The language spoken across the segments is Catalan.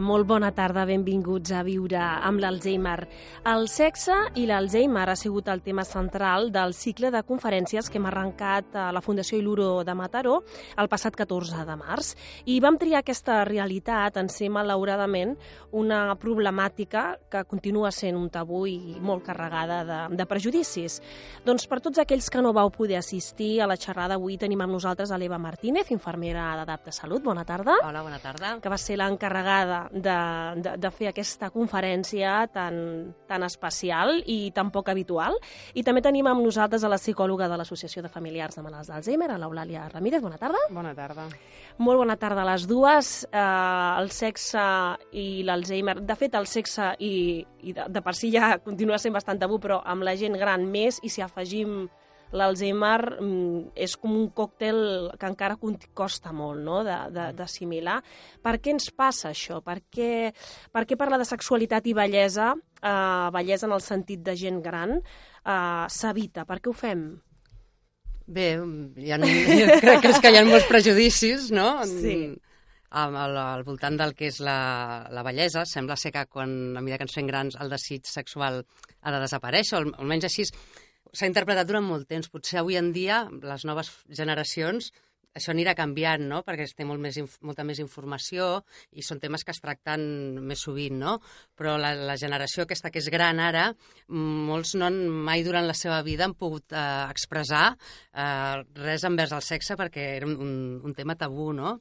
Molt bona tarda, benvinguts a Viure amb l'Alzheimer. El sexe i l'Alzheimer ha sigut el tema central del cicle de conferències que hem arrencat a la Fundació Iluro de Mataró el passat 14 de març. I vam triar aquesta realitat en ser, malauradament, una problemàtica que continua sent un tabú i molt carregada de, de prejudicis. Doncs per tots aquells que no vau poder assistir a la xerrada, avui tenim amb nosaltres a l'Eva Martínez, infermera d'Adapte Salut. Bona tarda. Hola, bona tarda. Que va ser l'encarregada de, de, de fer aquesta conferència tan, tan especial i tan poc habitual. I també tenim amb nosaltres a la psicòloga de l'Associació de Familiars de Malalts d'Alzheimer, l'Eulàlia Ramírez. Bona tarda. Bona tarda. Molt bona tarda a les dues. Eh, el sexe i l'Alzheimer... De fet, el sexe i, i de, de per si ja continua sent bastant tabú, però amb la gent gran més, i si afegim l'Alzheimer mm, és com un còctel que encara costa molt no? d'assimilar. Per què ens passa això? Per què, per què parlar de sexualitat i bellesa, eh, bellesa en el sentit de gent gran, eh, s'evita? Per què ho fem? Bé, hi ha, crec que, és que hi ha molts prejudicis, no? Sí. Al, al voltant del que és la, la bellesa, sembla ser que quan, a mesura que ens fem grans, el desig sexual ha de desaparèixer, o almenys així s'ha interpretat durant molt temps. Potser avui en dia, les noves generacions, això anirà canviant, no?, perquè es té molt més, molta més informació i són temes que es tracten més sovint, no? Però la, la generació aquesta que és gran ara, molts no han, mai durant la seva vida han pogut eh, expressar eh, res envers el sexe perquè era un, un, tema tabú, no?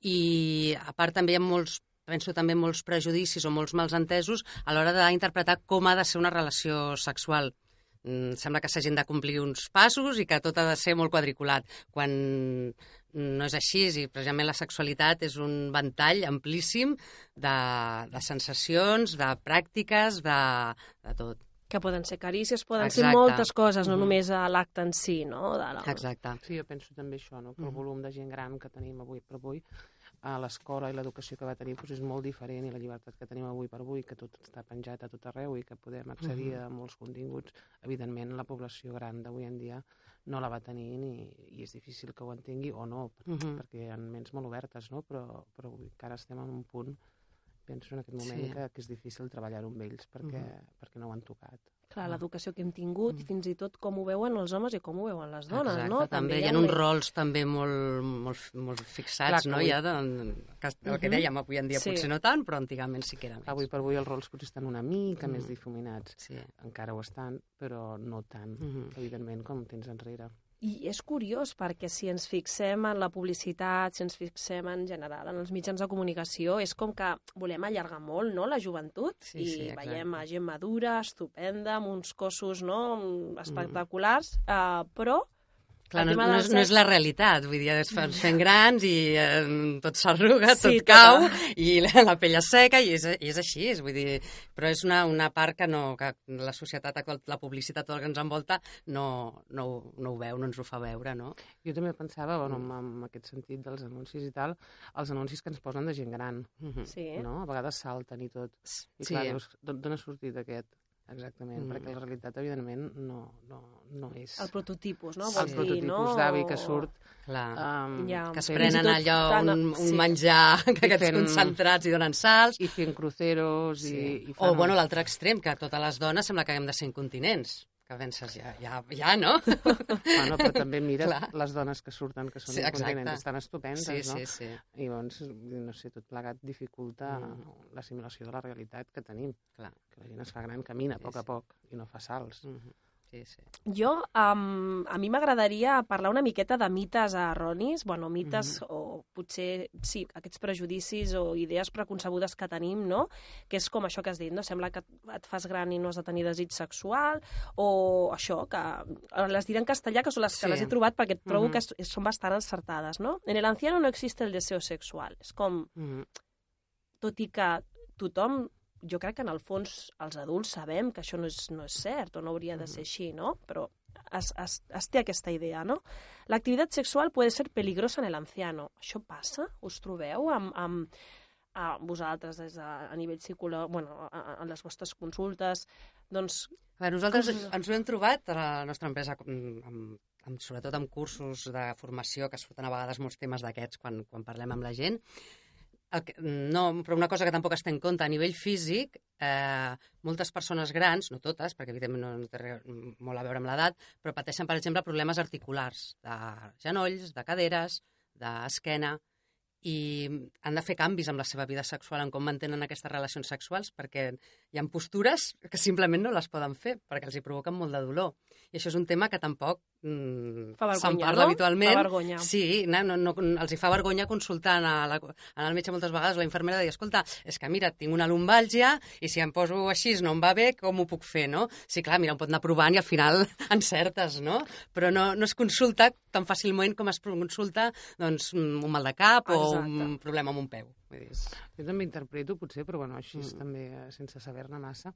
I a part també hi ha molts penso també molts prejudicis o molts entesos a l'hora d'interpretar com ha de ser una relació sexual sembla que s'hagin de complir uns passos i que tot ha de ser molt quadriculat, quan no és així, i precisament la sexualitat és un ventall amplíssim de, de sensacions, de pràctiques, de, de tot. Que poden ser carícies, poden Exacte. ser moltes coses, no Mhm. només a l'acte en si, no? De la... Exacte. Sí, jo penso també això, no? que el Mhm. volum de gent gran que tenim avui per avui a l'escola i l'educació que va tenir doncs és molt diferent i la llibertat que tenim avui per avui, que tot està penjat a tot arreu i que podem accedir Mhm. a molts continguts, evidentment la població gran d'avui en dia no la va tenir ni, i és difícil que ho entengui o no, Mhm. perquè hi ha ments molt obertes, no? però, però encara estem en un punt penso en aquest moment Sí. que, que és difícil treballar-ho amb ells perquè, Mhm. perquè no ho han tocat. Clar, l'educació que hem tingut Mm. i fins i tot com ho veuen els homes i com ho veuen les dones, Exacte, no? també hi ha uns rols també molt, molt, molt fixats, Clar que no? avui- Ja de, que, el que Mhm. dèiem avui en dia Sí. potser no tant, però antigament sí que era més. Avui per avui els rols potser estan una mica Mm. més difuminats. Sí. encara ho estan, però no tant, Mhm. evidentment, com temps enrere. I és curiós perquè si ens fixem en la publicitat, si ens fixem en general en els mitjans de comunicació, és com que volem allargar molt no, la joventut? Sí, i sí, veiem a gent madura, estupenda, amb uns cossos no, espectaculars, uh, però Clar, no, no, és, no és la realitat, vull dir, es fan fent grans i eh, tot s'arruga, Sí, tot cau, tota. i la, la pell es seca, i és, i és així, és, vull dir, però és una, una part que, no, que la societat, la publicitat, tot el que ens envolta, no, no, no ho veu, no ens ho fa veure, no? Jo també pensava, bueno, amb, amb aquest sentit dels anuncis i tal, els anuncis que ens posen de gent gran, Mhm. sí. no? A vegades salten i tot. I Sí. clar, d'on ha sortit aquest? Exactament, Mm. perquè la realitat, evidentment, no, no, no és... el prototipus, no? Sí. El dir, prototipus no? d'avi que surt... Clar. Um, Ja. que es i prenen allò, un, un sí. menjar, que aquests fent- concentrats i donen salts. I fent cruceros i, i O, fan... bueno, l'altre extrem, que totes les dones sembla que haguem de ser incontinents. Que penses, ja, ja, ja no? Bueno, però també mires Clar. les dones que surten, que són Sí, incontinents, estan estupendes, sí, no? sí, sí. I llavors, no sé, tot plegat dificulta Mm. l'assimilació de la realitat que tenim. Clar. Que la gent es fa gran, camina a Sí, poc a sí. poc i no fa salts. Mhm. Sí, sí. Jo, um, a mi m'agradaria parlar una miqueta de mites erronis, bueno, mites Mhm. o potser, sí, aquests prejudicis o idees preconcebudes que tenim, no? Que és com això que has dit, no? Sembla que et fas gran i no has de tenir desig sexual, o això, que les diré en castellà, que són les que Sí. les he trobat perquè trobo Mhm. que es- són bastant encertades, no? En el anciano no existe el deseo sexual. És com, Mm. tot i que tothom, jo crec que en el fons els adults sabem que això no és, no és cert o no hauria de ser així, no? Però es, es, es té aquesta idea, no? L'activitat sexual puede ser peligrosa en el anciano. Això passa? Us trobeu amb, amb a vosaltres des de, a nivell psicològic, bueno, a, les vostres consultes, doncs A veure, nosaltres ens ho hem trobat a la nostra empresa, amb, amb, sobretot amb cursos de formació, que es foten a vegades molts temes d'aquests quan, quan parlem amb la gent. No, però una cosa que tampoc es té en compte, a nivell físic, eh, moltes persones grans, no totes, perquè evidentment no, no té re, molt a veure amb l'edat, però pateixen, per exemple, problemes articulars, de genolls, de caderes, d'esquena, i han de fer canvis amb la seva vida sexual, en com mantenen aquestes relacions sexuals, perquè hi ha postures que simplement no les poden fer, perquè els hi provoquen molt de dolor. I això és un tema que tampoc mm, se'n parla no? habitualment. Fa vergonya. Sí, no, no, no, els hi fa vergonya consultar a la, a el metge moltes vegades, la infermera deia, escolta, és que mira, tinc una lumbàlgia i si em poso així no em va bé, com ho puc fer, no? Sí, clar, mira, em pot anar provant i al final encertes, no? Però no, no es consulta tan fàcilment com es consulta doncs, un mal de cap o Exacte. un problema amb un peu. Vull dir, és- Jo també interpreto, potser, però bueno, així Mm. mm. també, eh, sense saber-ne massa,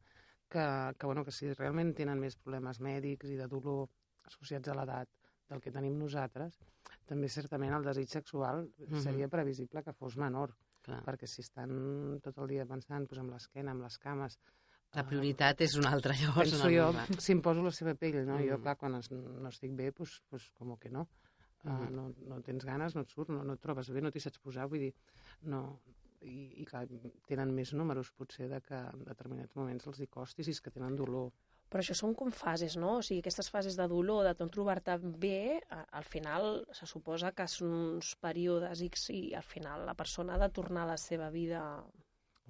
que, que, bueno, que si realment tenen més problemes mèdics i de dolor associats a l'edat del que tenim nosaltres, també certament el desig sexual Mhm. seria previsible que fos menor, clar. perquè si estan tot el dia pensant pues, amb l'esquena, amb les cames... La eh, prioritat és una altra, llavors. Penso jo, si em poso la seva pell, no? Jo, Mm. clar, quan es, no estic bé, pues, pues, com que no. Uh, Mhm. no, no tens ganes, no et surt, no, no et trobes bé, no t'hi saps posar, vull dir, no... I, i clar, tenen més números, potser, de que en determinats moments els hi costi si és que tenen dolor. Però això són com fases, no? O sigui, aquestes fases de dolor, de no trobar-te bé, al final se suposa que són uns períodes X i al final la persona ha de tornar a la seva vida...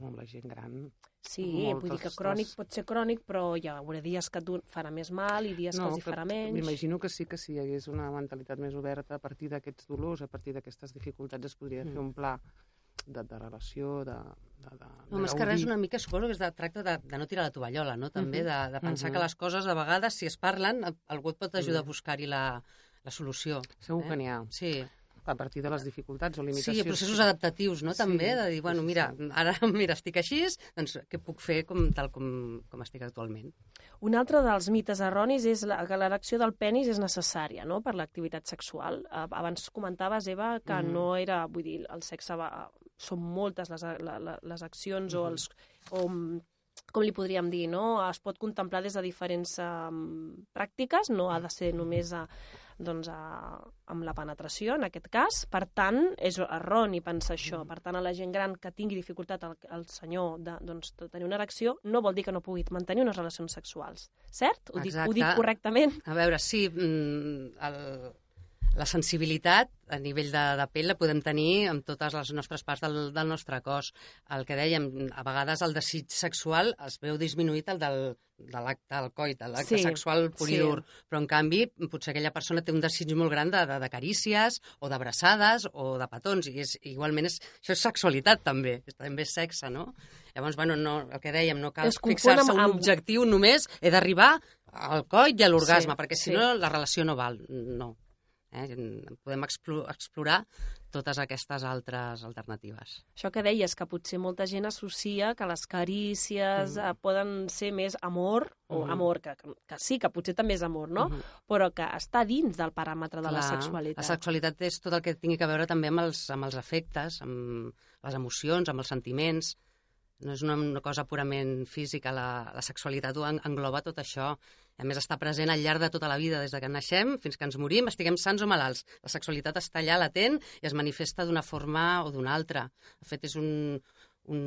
Amb la gent gran. Sí, Moltes vull dir que les- crònic pot ser crònic, però hi haurà dies que et farà més mal i dies que els hi que farà menys. M'imagino que sí que si hi hagués una mentalitat més oberta a partir d'aquests dolors, a partir d'aquestes dificultats, es podria Mm. fer un pla de, de relació, de, de, de, No, més que res, una mica suposo que es de, tracta de, de no tirar la tovallola, no? També de, de pensar Mhm. que les coses, a vegades, si es parlen, a- algú et pot ajudar a Mhm. buscar-hi la, la solució. Segur eh? que n'hi ha. Sí, A partir de les dificultats o limitacions. sí, processos adaptatius, no? Sí, També, de dir, bueno, sí, sí, mira, sí. ara mira, estic així, doncs què puc fer com, tal com, com estic actualment? Un altre dels mites erronis és la, que l'erecció del penis és necessària no? per l'activitat sexual. Abans comentaves, Eva, que Mhm. no era, vull dir, el sexe va... Són moltes les, la, les accions o Mhm. els... O, mm, com li podríem dir, no? Es pot contemplar des de diferents um, pràctiques, no ha de ser només a, doncs, a, amb la penetració, en aquest cas. Per tant, és erroni pensar això. Per tant, a la gent gran que tingui dificultat el, el senyor de, doncs, de tenir una erecció, no vol dir que no pugui mantenir unes relacions sexuals. Cert? Ho dic, ho dic correctament? A veure, sí, mm, el, la sensibilitat a nivell de, de pell la podem tenir en totes les nostres parts del, del nostre cos. El que dèiem, a vegades el desig sexual es veu disminuït el del, de l'acte al coit, de l'acte Sí, sexual pur sí. Però, en canvi, potser aquella persona té un desig molt gran de, de, de carícies o d'abraçades o de petons. I és, igualment, és, això és sexualitat, també. És, també és sexe, no? Llavors, bueno, no, el que dèiem, no cal fixar-se amb- en un amb- objectiu només, he d'arribar al coit i a l'orgasme, Sí, perquè si sí. no la relació no val. No. Eh? Podem explo explorar totes aquestes altres alternatives. Això que deies, que potser molta gent associa que les carícies Mm. eh, poden ser més amor, o Mhm. amor, que, que sí, que potser també és amor, no? Mhm. Però que està dins del paràmetre de la Clar, sexualitat. La sexualitat és tot el que tingui a veure també amb els, amb els afectes, amb les emocions, amb els sentiments. No és una, una cosa purament física, la, la sexualitat ho en- engloba tot això. A més, està present al llarg de tota la vida, des de que naixem fins que ens morim, estiguem sants o malalts. La sexualitat està allà latent i es manifesta d'una forma o d'una altra. De fet, és un, un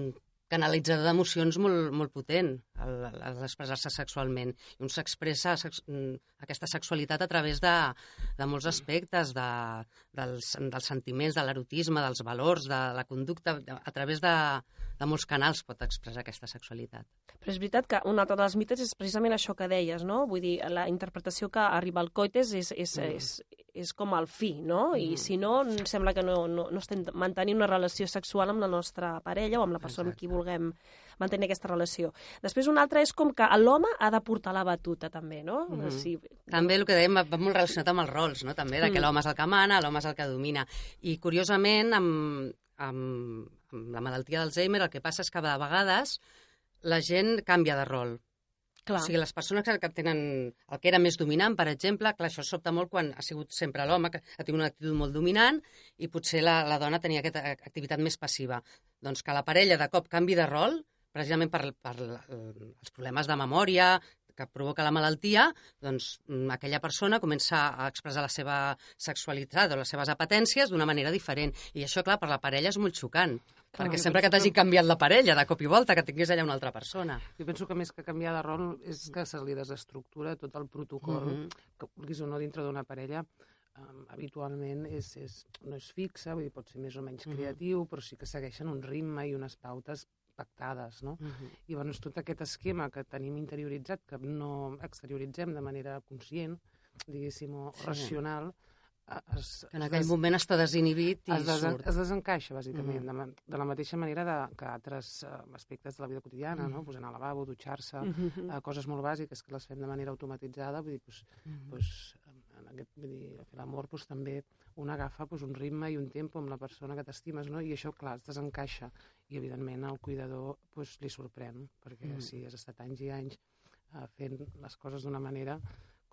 canalitzador d'emocions molt, molt potent al, al expressar-se sexualment. I un s'expressa sex, aquesta sexualitat a través de, de molts aspectes, de, dels, dels sentiments, de l'erotisme, dels valors, de la conducta, a través de, de molts canals pot expressar aquesta sexualitat. Però és veritat que un altre dels mites és precisament això que deies, no? Vull dir, la interpretació que arriba al coites és, és, mm. és, és com el fi, no? Mm. I si no, sembla que no, no, no estem mantenint una relació sexual amb la nostra parella o amb la persona Exacte. amb qui vulguem mantenir aquesta relació. Després un altre és com que l'home ha de portar la batuta, també, no? Mm -hmm. sí. També el que dèiem va molt relacionat amb els rols, no? També, de que mm. l'home és el que mana, l'home és el que domina. I, curiosament, amb, amb, amb la malaltia d'Alzheimer el que passa és que de vegades la gent canvia de rol. Clar. O sigui, les persones que tenen el que era més dominant, per exemple, clar, això sobta molt quan ha sigut sempre l'home que ha tingut una actitud molt dominant i potser la, la dona tenia aquesta activitat més passiva. Doncs que la parella de cop canvi de rol, precisament per, per els problemes de memòria, que provoca la malaltia, doncs mm, aquella persona comença a expressar la seva sexualitat o les seves apetències d'una manera diferent. I això, clar, per la parella és molt xocant. Clar, perquè sempre que t'hagi que... canviat la parella, de cop i volta, que tingués allà una altra persona. Jo penso que més que canviar de rol és que se li desestructura tot el protocol, mm -hmm. que vulguis o no dintre d'una parella, um, habitualment és, és, no és fixa, vull dir, pot ser més o menys creatiu, mm -hmm. però sí que segueixen un ritme i unes pautes pactades, no? Uh -huh. I bueno, tot aquest esquema que tenim interioritzat, que no exterioritzem de manera conscient, diguéssim, o sí. racional, es, en aquell es, moment està desinhibit i es, des, surt. es desencaixa, bàsicament, uh -huh. de, de la mateixa manera de, que altres uh, aspectes de la vida quotidiana, uh -huh. no? pues anar al lavabo, dutxar-se, uh -huh. uh, coses molt bàsiques que les fem de manera automatitzada, vull dir, pues, uh -huh. pues, aquest, vull dir, fer l'amor pues, també un agafa pues, un ritme i un tempo amb la persona que t'estimes, no? i això, clar, es desencaixa i evidentment el cuidador pues, li sorprèn, perquè mm. si has estat anys i anys uh, fent les coses d'una manera,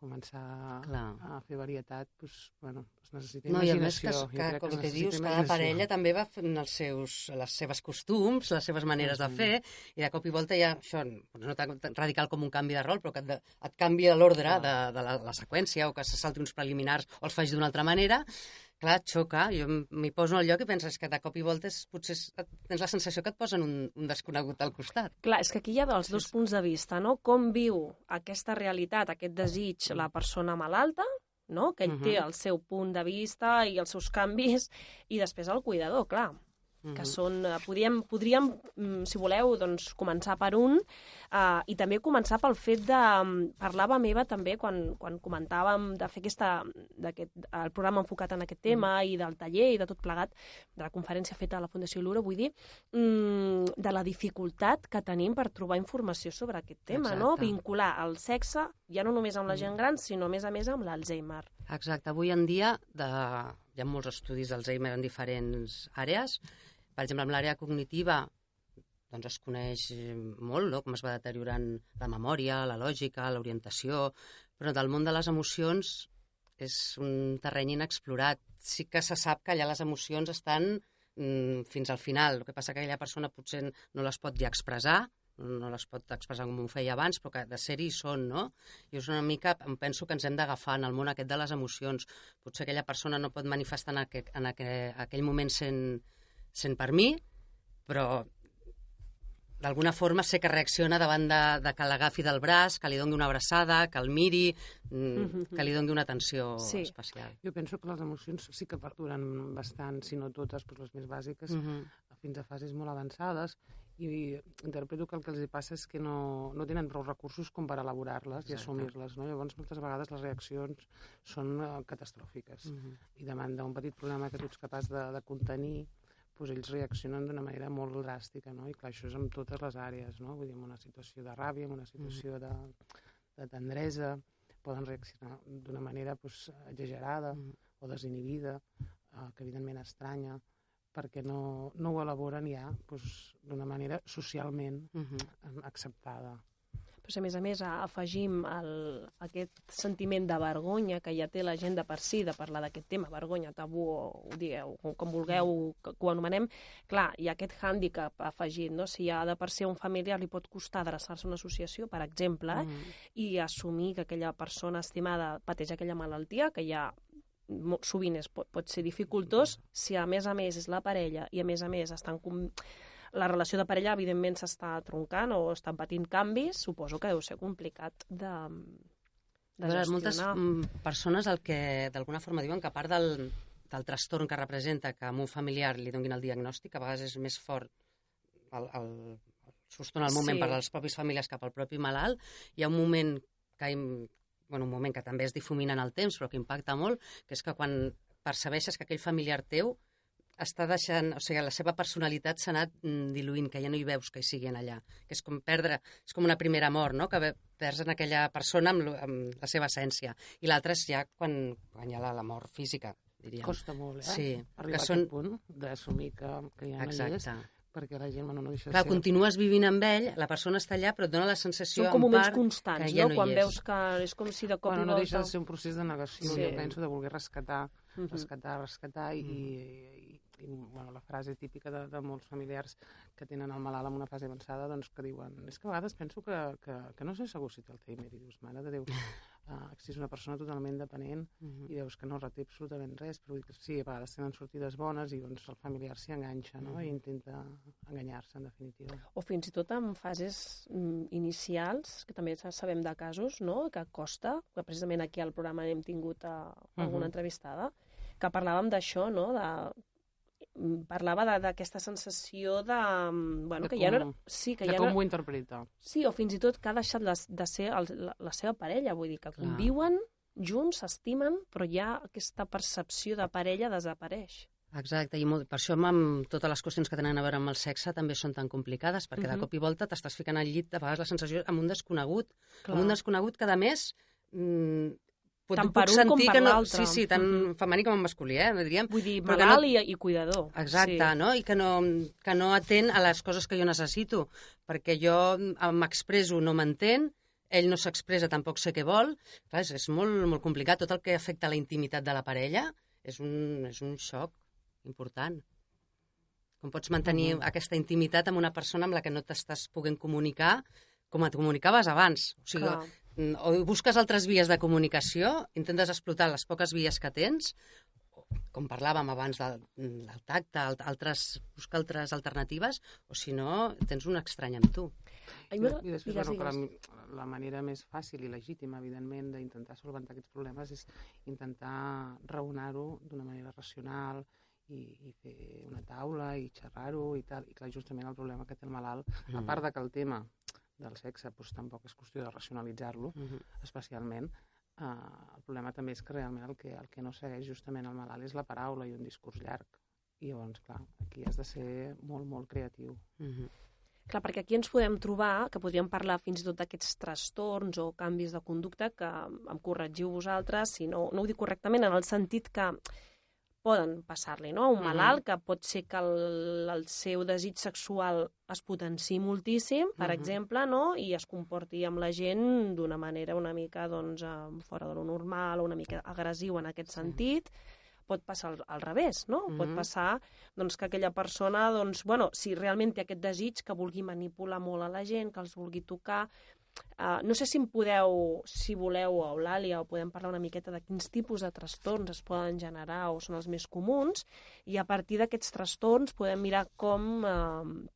començar Clar. a fer varietat, doncs, bueno, doncs necessita no, imaginació. No, i a més que, que, com que, que dius, cada parella també va fent els seus, les seves costums, les seves maneres mm -hmm. de fer, i de cop i volta ja, això no tan radical com un canvi de rol, però que et, et canvia l'ordre de, de la, la seqüència, o que se salti uns preliminars, o els faig d'una altra manera, Clar, xoca. Jo m'hi poso al lloc i penses que de cop i voltes potser tens la sensació que et posen un, un desconegut al costat. Clar, és que aquí hi ha dels dos punts de vista, no? Com viu aquesta realitat, aquest desig, la persona malalta, no? que ell uh -huh. té el seu punt de vista i els seus canvis, i després el cuidador, clar que són, eh, podríem, podríem, mm, si voleu, doncs, començar per un uh, i també començar pel fet de... Mm, parlava meva també quan, quan comentàvem de fer aquesta, el programa enfocat en aquest tema -huh. i del taller i de tot plegat, de la conferència feta a la Fundació Lura, vull dir, um, de la dificultat que tenim per trobar informació sobre aquest tema, Exacte. no? Vincular el sexe ja no només amb la gent gran, sinó a més a més amb l'Alzheimer. Exacte. Avui en dia de... hi ha molts estudis d'Alzheimer en diferents àrees per exemple, amb l'àrea cognitiva doncs es coneix molt no? com es va deteriorant la memòria, la lògica, l'orientació, però del món de les emocions és un terreny inexplorat. Sí que se sap que allà les emocions estan mm, fins al final. El que passa que aquella persona potser no les pot ja expressar, no les pot expressar com ho feia abans, però que de ser-hi són, no? I és una mica, em penso que ens hem d'agafar en el món aquest de les emocions. Potser aquella persona no pot manifestar en, aqu en aqu aquell moment sent, sent per mi, però d'alguna forma sé que reacciona davant de, de que l'agafi del braç, que li doni una abraçada, que el miri, mm -hmm. que li doni una atenció sí. especial. Jo penso que les emocions sí que perduren bastant, si no totes, però les més bàsiques, mm -hmm. fins a fases molt avançades, i interpreto que el que els passa és que no, no tenen prou recursos com per elaborar-les i assumir-les. No? Llavors, moltes vegades les reaccions són uh, catastròfiques mm -hmm. i davant d'un petit problema que tu ets capaç de, de contenir doncs ells reaccionen d'una manera molt dràstica, no? I clar, això és en totes les àrees, no? Vull dir, en una situació de ràbia, en una situació mm. de, de tendresa, poden reaccionar d'una manera doncs, exagerada mm. o desinhibida, eh, que evidentment estranya, perquè no, no ho elaboren ja doncs, d'una manera socialment mm -hmm. acceptada. Però si a més a més afegim el, aquest sentiment de vergonya que ja té la gent de per si de parlar d'aquest tema, vergonya, tabú, o ho digueu, com vulgueu que, que ho anomenem, clar, hi ha aquest hàndicap afegit, no? Si ha de per si un familiar li pot costar adreçar-se a una associació, per exemple, mm. i assumir que aquella persona estimada pateix aquella malaltia, que ja sovint és, pot, pot ser dificultós, si a més a més és la parella i a més a més estan com la relació de parella, evidentment, s'està troncant o està patint canvis, suposo que deu ser complicat de, de Veure, gestionar. moltes mm, persones el que d'alguna forma diuen que a part del, del trastorn que representa que a un familiar li donguin el diagnòstic, a vegades és més fort el, el, el susto en el moment Sí. per als propis famílies cap al propi malalt. Hi ha un moment que, im- bueno, un moment que també es difumina en el temps, però que impacta molt, que és que quan percebeixes que aquell familiar teu està deixant, o sigui, la seva personalitat s'ha anat mm, diluint, que ja no hi veus que hi siguin allà, que és com perdre, és com una primera mort, no?, que perds en aquella persona amb, amb la seva essència. I l'altra és ja quan, quan hi ha la, la mort física, diríem. Costa molt, eh? Sí, Arribar que a són- aquest punt d'assumir que, que ja no hi és, Exacte. perquè la gent bueno, no deixa Clar, de ser... continues vivint amb ell, la persona està allà, però et dona la sensació Són com en moments part constants, que ja no? no Quan veus que és com si de cop Bueno, i no volta... deixa de ser un procés de negació, Sí. jo penso, de voler rescatar, Mhm. rescatar, rescatar, i, i, i bueno, la frase típica de, de molts familiars que tenen el malalt en una fase avançada, doncs que diuen, és que a vegades penso que, que, que no sé segur si té Alzheimer, i dius, mare de Déu, uh, si és una persona totalment dependent, Mhm. i veus que no reté absolutament res, però vull dir que sí, a vegades tenen sortides bones i doncs el familiar s'hi enganxa, no?, i intenta enganyar-se, en definitiva. o fins i tot en fases mm, inicials, que també sa- sabem de casos, no?, que costa, que precisament aquí al programa hem tingut a, alguna Mhm. entrevistada, que parlàvem d'això, no?, de parlava de- d'aquesta sensació de... mm, Bueno, De que ja no... com- Sí, que De ja com no... ho interpreta. Sí, o fins i tot que ha deixat les, de ser el, la, la seva parella, vull dir, que Clar. conviuen junts, s'estimen, però ja aquesta percepció de parella desapareix. Exacte, i molt, per això amb, totes les qüestions que tenen a veure amb el sexe també són tan complicades, perquè de Mhm. cop i volta t'estàs ficant al llit, a vegades la sensació, amb un desconegut, Clar. amb un desconegut que, a més, mm, pot, Tant puc per un com per que no... l'altre. Sí, sí, tant Mhm. femení com masculí, eh, diríem. Vull dir, Però malalt no- i, i cuidador. Exacte, sí. no? I que no, que no atén a les coses que jo necessito, perquè jo mm, m'expreso, no m'entén, ell no s'expressa, tampoc sé què vol. Clar, és, és molt, molt complicat. Tot el que afecta la intimitat de la parella és un, és un xoc important. Com pots mantenir Mhm. aquesta intimitat amb una persona amb la que no t'estàs podent comunicar com et comunicaves abans? O sigui, Clar. Mm, o busques altres vies de comunicació, intentes explotar les poques vies que tens, com parlàvem abans del, del tacte, al- altres, buscar altres alternatives, o si no, tens un estrany amb tu. I, I després, digues, bueno, digues. per la, la manera més fàcil i legítima, evidentment, d'intentar solventar aquests problemes és intentar raonar-ho d'una manera racional i, i fer una taula i xerrar-ho i tal. I clar, justament el problema que té el malalt, Mm. a part de que el tema del sexe doncs, tampoc és qüestió de racionalitzar-lo, Mm -hmm. especialment, eh, el problema també és que realment el que, el que no segueix justament el malalt és la paraula i un discurs llarg. I llavors, clar, aquí has de ser molt, molt creatiu. Mm -hmm. Clar, perquè aquí ens podem trobar, que podríem parlar fins i tot d'aquests trastorns o canvis de conducta, que em corregiu vosaltres, si no, no ho dic correctament, en el sentit que poden passar-li, no? A un Mhm. malalt que pot ser que el, el seu desig sexual es potenciï moltíssim, per Mhm. exemple, no? I es comporti amb la gent d'una manera una mica, doncs, eh, fora de lo normal o una mica agressiu en aquest sentit. Pot passar al, al revés, no? Pot Mhm. passar doncs, que aquella persona, doncs, bueno, si realment té aquest desig, que vulgui manipular molt a la gent, que els vulgui tocar... Uh, no sé si em podeu, si voleu, o Eulàlia, o podem parlar una miqueta de quins tipus de trastorns es poden generar o són els més comuns, i a partir d'aquests trastorns podem mirar com... Uh,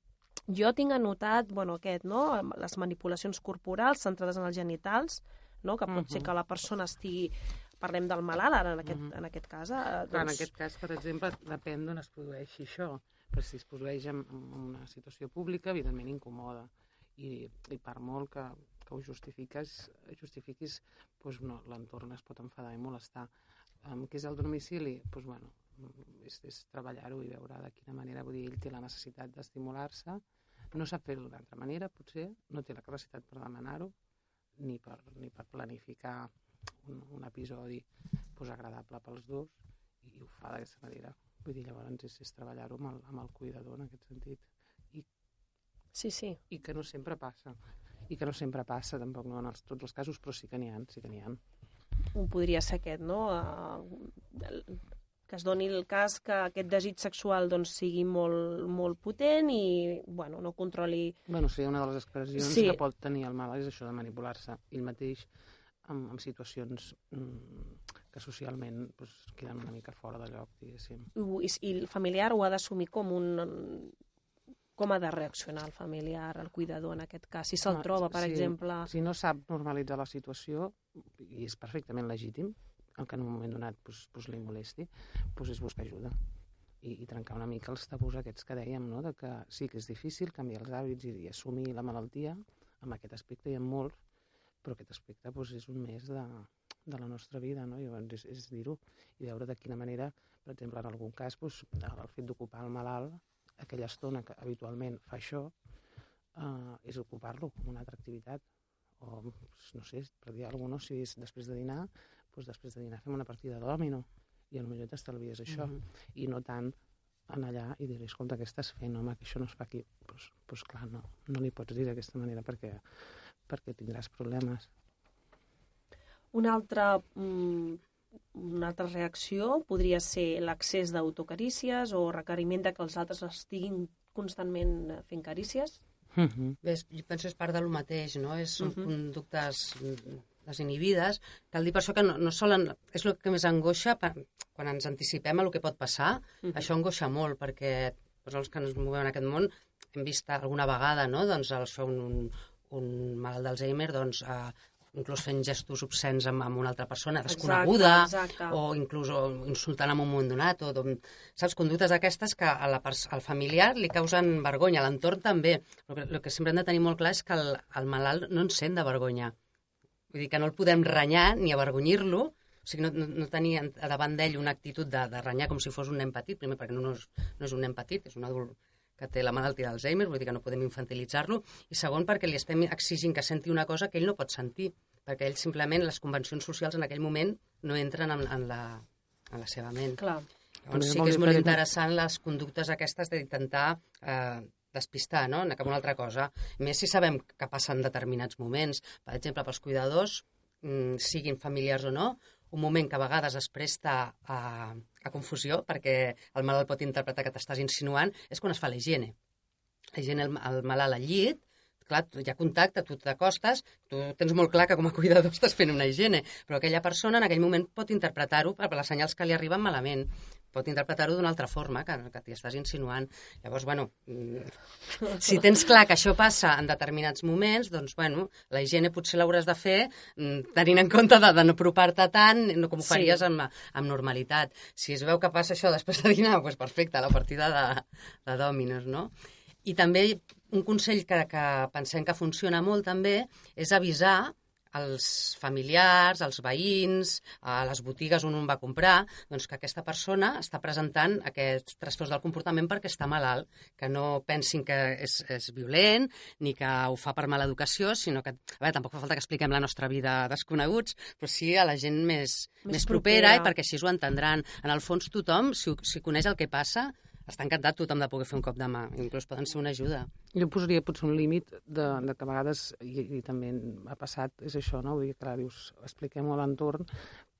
jo tinc anotat, bueno, aquest, no?, les manipulacions corporals centrades en els genitals, no?, que pot ser Mhm. que la persona estigui parlem del malalt ara en aquest, Mhm. en aquest cas. Eh, Clar, en doncs, aquest cas, per exemple, depèn d'on es produeixi això. Però si es produeix en, en una situació pública, evidentment incomoda. I, i per molt que, que ho justifiques, justifiquis, doncs no, l'entorn es pot enfadar i molestar. Um, què és el domicili? Doncs, bueno, és, és treballar-ho i veure de quina manera, vull dir, ell té la necessitat d'estimular-se, no sap fer-ho d'una altra manera, potser, no té la capacitat per demanar-ho, ni per, ni per planificar un, un episodi pues, agradable pels dos, i ho fa d'aquesta manera. Vull dir, llavors és, és treballar-ho amb, el, amb el cuidador en aquest sentit. Sí, sí. I que no sempre passa. I que no sempre passa, tampoc no en els, tots els casos, però sí que n'hi ha, sí que n'hi ha. Un podria ser aquest, no? Uh, que es doni el cas que aquest desig sexual doncs, sigui molt, molt potent i bueno, no controli... Bueno, sí, una de les expressions Sí. que pot tenir el mal és això de manipular-se ell mateix en, en situacions mm, que socialment pues, queden una mica fora de lloc, diguéssim. I, i el familiar ho ha d'assumir com un... Com ha de reaccionar el familiar, el cuidador, en aquest cas? Si se'l troba, per si- exemple... Si no sap normalitzar la situació, i és perfectament legítim, el que en un moment donat pues, pues li molesti, pues és buscar ajuda. I, I trencar una mica els tabús aquests que dèiem, no? de que sí que és difícil canviar els hàbits i, i assumir la malaltia, en aquest aspecte hi ha molts, però aquest aspecte pues, és un mes de, de la nostra vida, no? Llavors és, és dir-ho i veure de quina manera, per exemple, en algun cas, pues, el fet d'ocupar el malalt, aquella estona que habitualment fa això, eh, és ocupar-lo com una altra activitat. O, pues, no sé, per dir alguna cosa, si és després de dinar, doncs després de dinar fem una partida de dòmino i potser t'estalvies això. Mhm. I no tant anar allà i dir-li, escolta, què estàs fent, home, que això no es fa aquí. Doncs pues, pues, clar, no, no li pots dir d'aquesta manera perquè, perquè tindràs problemes. Una altra, mm, una altra reacció podria ser l'accés d'autocarícies o requeriment de que els altres estiguin constantment fent carícies. Mm -hmm. Bé, jo penso que és part del mateix, no? És, són Mhm. conductes mm, desinhibides. Cal dir per això que no, no solen... És el que més angoixa per, quan ens anticipem a el que pot passar. Mhm. Això angoixa molt, perquè doncs, els que ens movem en aquest món hem vist alguna vegada, no?, doncs, això, un, un, un malalt d'Alzheimer, doncs, eh, inclús fent gestos obscens amb, amb una altra persona desconeguda, Exacte, exacte. o inclús o insultant en un moment donat, o doncs, saps, conductes d'aquestes que a la al familiar li causen vergonya, a l'entorn també. El que, el que sempre hem de tenir molt clar és que el, el malalt no en sent de vergonya. Vull dir que no el podem renyar ni avergonyir-lo, o sigui, no, no, no tenir en- davant d'ell una actitud de, de renyar com si fos un nen petit, primer perquè no, no, és, no és un nen petit, és un adult que té la malaltia d'Alzheimer, vull dir que no podem infantilitzar-lo, i segon perquè li estem exigint que senti una cosa que ell no pot sentir, perquè ell simplement, les convencions socials en aquell moment no entren en, en, la, en la seva ment. Clar. Llavors és sí que és molt interessant les conductes aquestes d'intentar eh, despistar, no?, anar cap a una altra cosa. A més, si sabem que passen determinats moments, per exemple, pels cuidadors, mm, siguin familiars o no, un moment que a vegades es presta a, a confusió, perquè el malalt pot interpretar que t'estàs insinuant, és quan es fa la higiene. La higiene, el, el malalt al llit, clar, hi ha contacte, tu t'acostes, tu tens molt clar que com a cuidador estàs fent una higiene, però aquella persona en aquell moment pot interpretar-ho per les senyals que li arriben malament, pot interpretar-ho d'una altra forma, que, que t'hi estàs insinuant. Llavors, bueno, mm, si tens clar que això passa en determinats moments, doncs, bueno, la higiene potser l'hauràs de fer mm, tenint en compte de, de no apropar-te tant, no com ho Sí. faries amb, amb normalitat. Si es veu que passa això després de dinar, doncs perfecte, la partida de, de dòminos, no? I també un consell que, que pensem que funciona molt també és avisar als familiars, als veïns, a les botigues on un va comprar, doncs que aquesta persona està presentant aquests trastorns del comportament perquè està malalt, que no pensin que és, és violent ni que ho fa per mala educació, sinó que, a veure, tampoc fa falta que expliquem la nostra vida desconeguts, però sí a la gent més, Més més, propera, propera. i perquè així ho entendran. En el fons tothom, si, si coneix el que passa, està encantat tothom de poder fer un cop de mà, inclús poden ser una ajuda. Jo posaria potser un límit de, de que a vegades, i, i també ha passat, és això, no? Vull dir, clar, dius, expliquem-ho a l'entorn,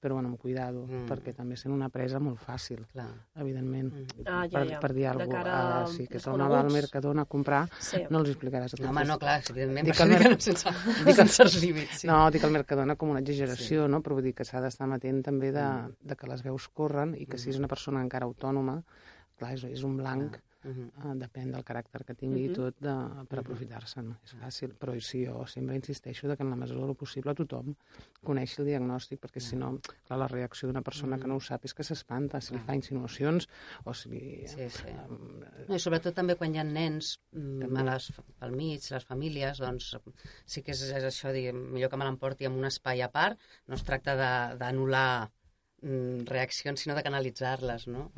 però bueno, amb cuidado, Mm. mm. perquè també sent una presa molt fàcil, Clar. evidentment. Mm. Ah, ja, per, ja. per dir De alguna cosa, a ah, sí, que torna al Mercadona a comprar, Sí. no els explicaràs a tots. Home, no, clar, evidentment, Dic per que això dic que mer- no sense, dic que- sense els límits. Sí. No, dic el Mercadona com una exageració, sí. no? però vull dir que s'ha d'estar amatent també de, Mm. de que les veus corren i que si és una persona encara autònoma, clar, és, és un blanc, Mhm. eh, depèn del caràcter que tingui Mhm. i tot de, per aprofitar-se'n. És fàcil, però sí, jo sempre insisteixo de que en la mesura del possible tothom coneixi el diagnòstic, perquè si no, clar, la reacció d'una persona que no ho sap és que s'espanta, si li fa insinuacions o si li... Sí, sí. eh, No, I sobretot també quan hi ha nens mm, També. a les, pel mig, les famílies, doncs sí que és, és això, dir, millor que me l'emporti en un espai a part, no es tracta de- d'anul·lar mm, reaccions, sinó de canalitzar-les, no?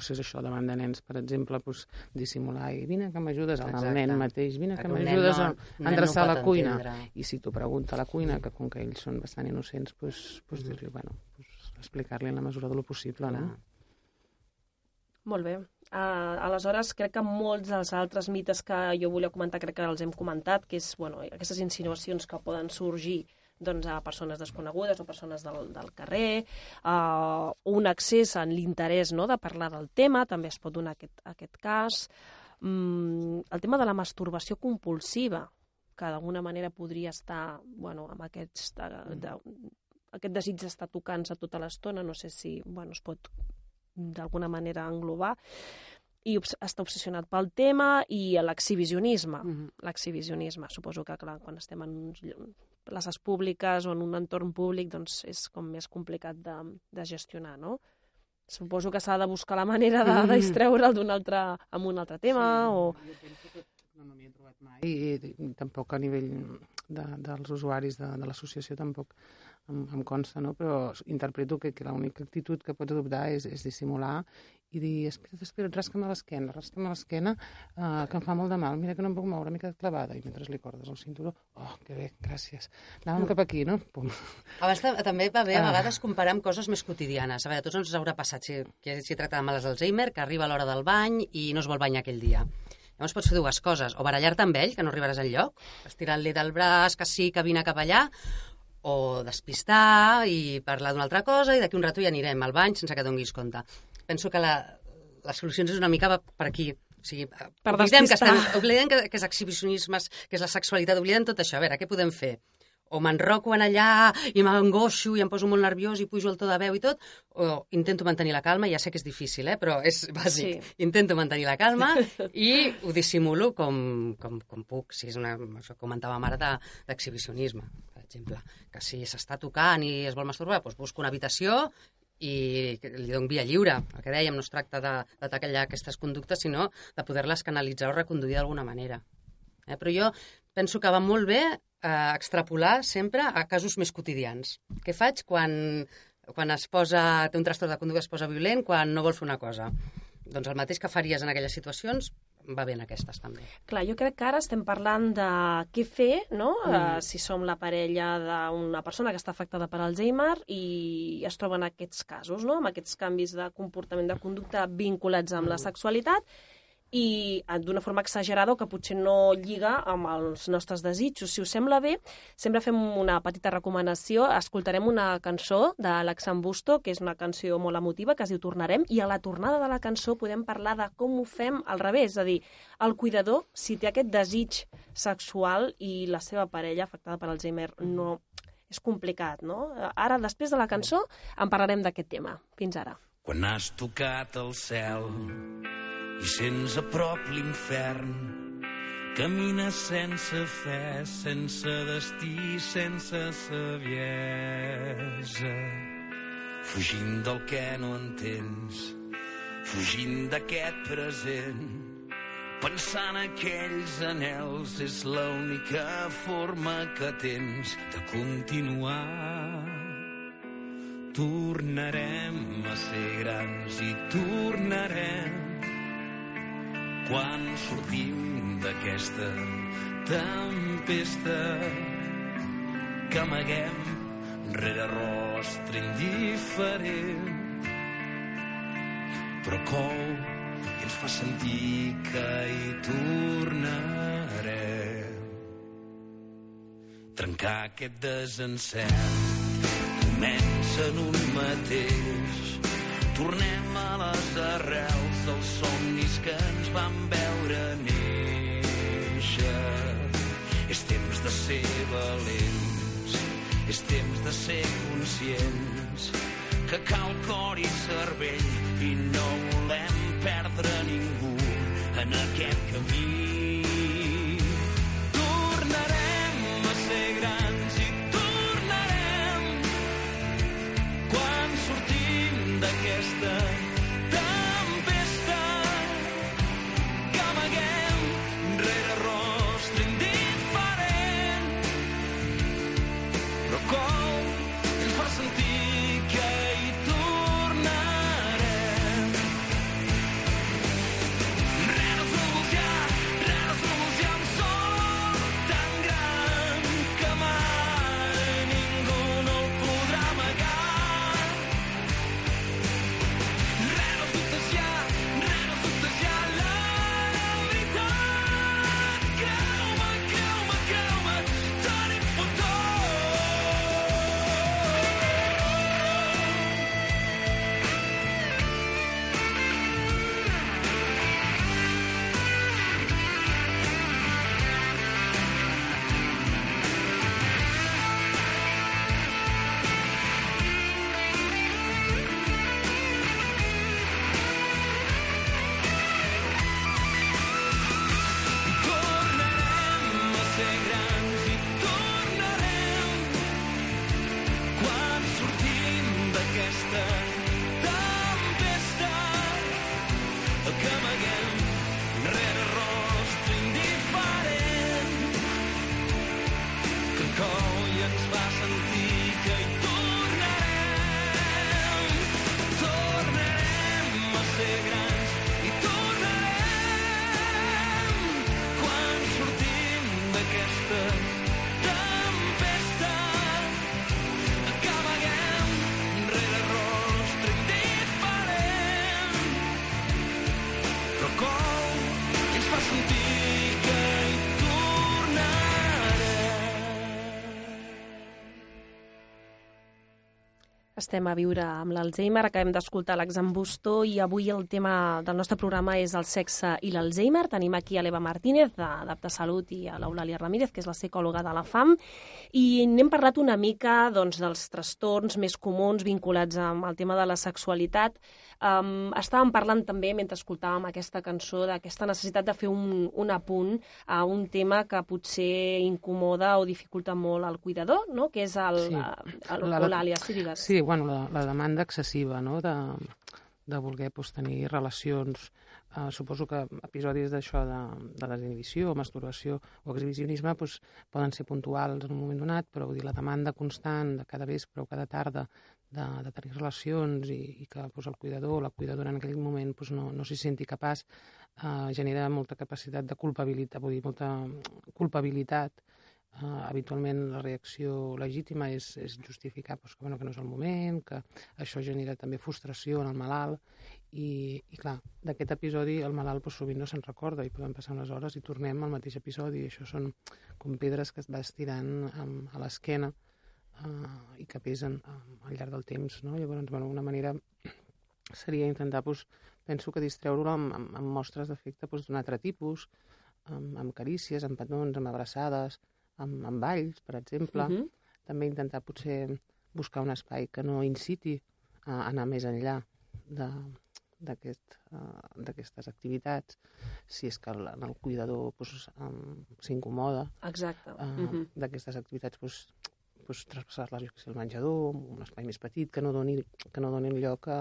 Si és això, davant de nens, per exemple, doncs, dissimular i vine que m'ajudes al Exacte. nen mateix, vine que m'ajudes no- a no endreçar pot la cuina. entendre. I si t'ho pregunta a la cuina, que com que ells són bastant innocents, doncs, doncs Mhm. dir-li, bueno, doncs, explicar-li en la mesura de lo possible, no? Clar. Molt bé. Uh, aleshores, crec que molts dels altres mites que jo volia comentar, crec que els hem comentat, que és bueno, aquestes insinuacions que poden sorgir doncs, a persones desconegudes o persones del, del carrer, uh, un accés en l'interès no, de parlar del tema, també es pot donar aquest, aquest cas. Mm, el tema de la masturbació compulsiva, que d'alguna manera podria estar bueno, amb aquests, de, de, aquest desig d'estar tocant-se tota l'estona, no sé si bueno, es pot d'alguna manera englobar. i obs està obsessionat pel tema i l'exhibicionisme. Mm -hmm. L'exhibicionisme. Suposo que, clar, quan estem en uns places públiques o en un entorn públic, doncs és com més complicat de, de gestionar, no? Suposo que s'ha de buscar la manera de, de distreure'l d'un altre, amb un altre tema, sí, o... Jo penso que no, no m'hi he trobat mai. I, i, i tampoc a nivell de, dels usuaris de, de l'associació tampoc em, em consta, no? però interpreto que, que l'única actitud que pots adoptar és, és dissimular i dir, espera't, espera't, rasca'm a l'esquena, rasca'm a l'esquena, uh, que em fa molt de mal, mira que no em puc moure, mica clavada, i mentre li cordes el cinturó, oh, que bé, gràcies. Anàvem cap aquí, no? Pum. A vegades també va bé a vegades comparar amb coses més quotidianes. A veure, a tots ens haurà passat, si, si tracta de males d'Alzheimer, que arriba a l'hora del bany i no es vol banyar aquell dia. Llavors pots fer dues coses, o barallar-te amb ell, que no arribaràs al lloc, estirar-li del braç, que sí, que vine cap allà, o despistar i parlar d'una altra cosa i d'aquí un rato ja anirem al bany sense que donis compte. Penso que la, les solucions és una mica per aquí. O sigui, per oblidem, que, estem, oblidem que, que és exhibicionisme, que és la sexualitat, oblidem tot això. A veure, què podem fer? O m'enroco en allà i m'angoixo i em poso molt nerviós i pujo el to de veu i tot, o intento mantenir la calma, ja sé que és difícil, eh? però és bàsic. Sí. Intento mantenir la calma i ho dissimulo com, com, com puc, si és una, això que comentàvem ara, de- d'exhibicionisme, exemple. Que si s'està tocant i es vol masturbar, doncs busco una habitació i li dono via lliure. El que dèiem, no es tracta de, de aquestes conductes, sinó de poder-les canalitzar o reconduir d'alguna manera. Eh? Però jo penso que va molt bé eh, extrapolar sempre a casos més quotidians. Què faig quan, quan es posa, té un trastorn de conducta, es posa violent, quan no vol fer una cosa? Doncs el mateix que faries en aquelles situacions, va bé en aquestes també. Clar, jo crec que ara estem parlant de què fer, no? Mm. Uh, si som la parella d'una persona que està afectada per Alzheimer i es troben aquests casos, no? Amb aquests canvis de comportament de conducta vinculats amb la sexualitat i eh, d'una forma exagerada o que potser no lliga amb els nostres desitjos. Si us sembla bé, sempre fem una petita recomanació. Escoltarem una cançó d'Alexandre Busto, que és una cançó molt emotiva, que es diu Tornarem, i a la tornada de la cançó podem parlar de com ho fem al revés, és a dir, el cuidador, si té aquest desig sexual i la seva parella afectada per Alzheimer no... És complicat, no? Ara, després de la cançó, en parlarem d'aquest tema. Fins ara. Quan has tocat el cel i sents a prop l'infern, camines sense fe, sense destí, sense saviesa, fugint del que no entens, fugint d'aquest present, pensant aquells anels és l'única forma que tens de continuar. Tornarem a ser grans i tornarem quan sortim d'aquesta tempesta que amaguem rere rostre indiferent. Però cou i ens fa sentir que hi tornarem. Trencar aquest desencert comença en un mateix. Tornem a les arrels dels somnis que ens van veure néixer. És temps de ser valents, és temps de ser conscients que cal cor i cervell i no volem perdre ningú en aquest camí. Estem a viure amb l'Alzheimer, acabem d'escoltar l'Exambustó i avui el tema del nostre programa és el sexe i l'Alzheimer. Tenim aquí a l'Eva Martínez, d'Adapta Salut, i a l'Eulàlia Ramírez, que és la psicòloga de la FAM, i n'hem parlat una mica doncs, dels trastorns més comuns vinculats amb el tema de la sexualitat. Um, estàvem parlant també, mentre escoltàvem aquesta cançó, d'aquesta necessitat de fer un, un apunt a un tema que potser incomoda o dificulta molt al cuidador, no? que és el, Sí. el, La-. Sí, bueno, la, la demanda excessiva, no?, de, de voler pues, tenir relacions. Uh, suposo que episodis d'això de, de desinhibició, masturbació o exhibicionisme pues, poden ser puntuals en un moment donat, però vull dir, la demanda constant de cada vespre o cada tarda de, de tenir relacions i, i que pues, el cuidador o la cuidadora en aquell moment pues, no, no s'hi senti capaç uh, genera molta capacitat de culpabilitat, vull dir, molta culpabilitat. Uh, habitualment la reacció legítima és, és justificar pues, que, bueno, que no és el moment, que això genera també frustració en el malalt i, i clar, d'aquest episodi el malalt pues, sovint no se'n recorda i poden passar unes hores i tornem al mateix episodi i això són com pedres que es va estirant um, a l'esquena uh, i que pesen um, al llarg del temps, no? Llavors, bueno, una manera seria intentar, pues, penso que distreure-lo amb, amb, amb mostres d'afecte pues, d'un altre tipus, amb, amb carícies, amb petons, amb abraçades, amb, amb balls, per exemple. Mhm. També intentar potser buscar un espai que no inciti a anar més enllà de uh, d'aquestes activitats, si és que el, el cuidador pues, um, s'incomoda uh, Mhm. d'aquestes activitats pues, pues, traspassar-les jo què sé, al menjador, un espai més petit, que no doni, que no doni lloc a,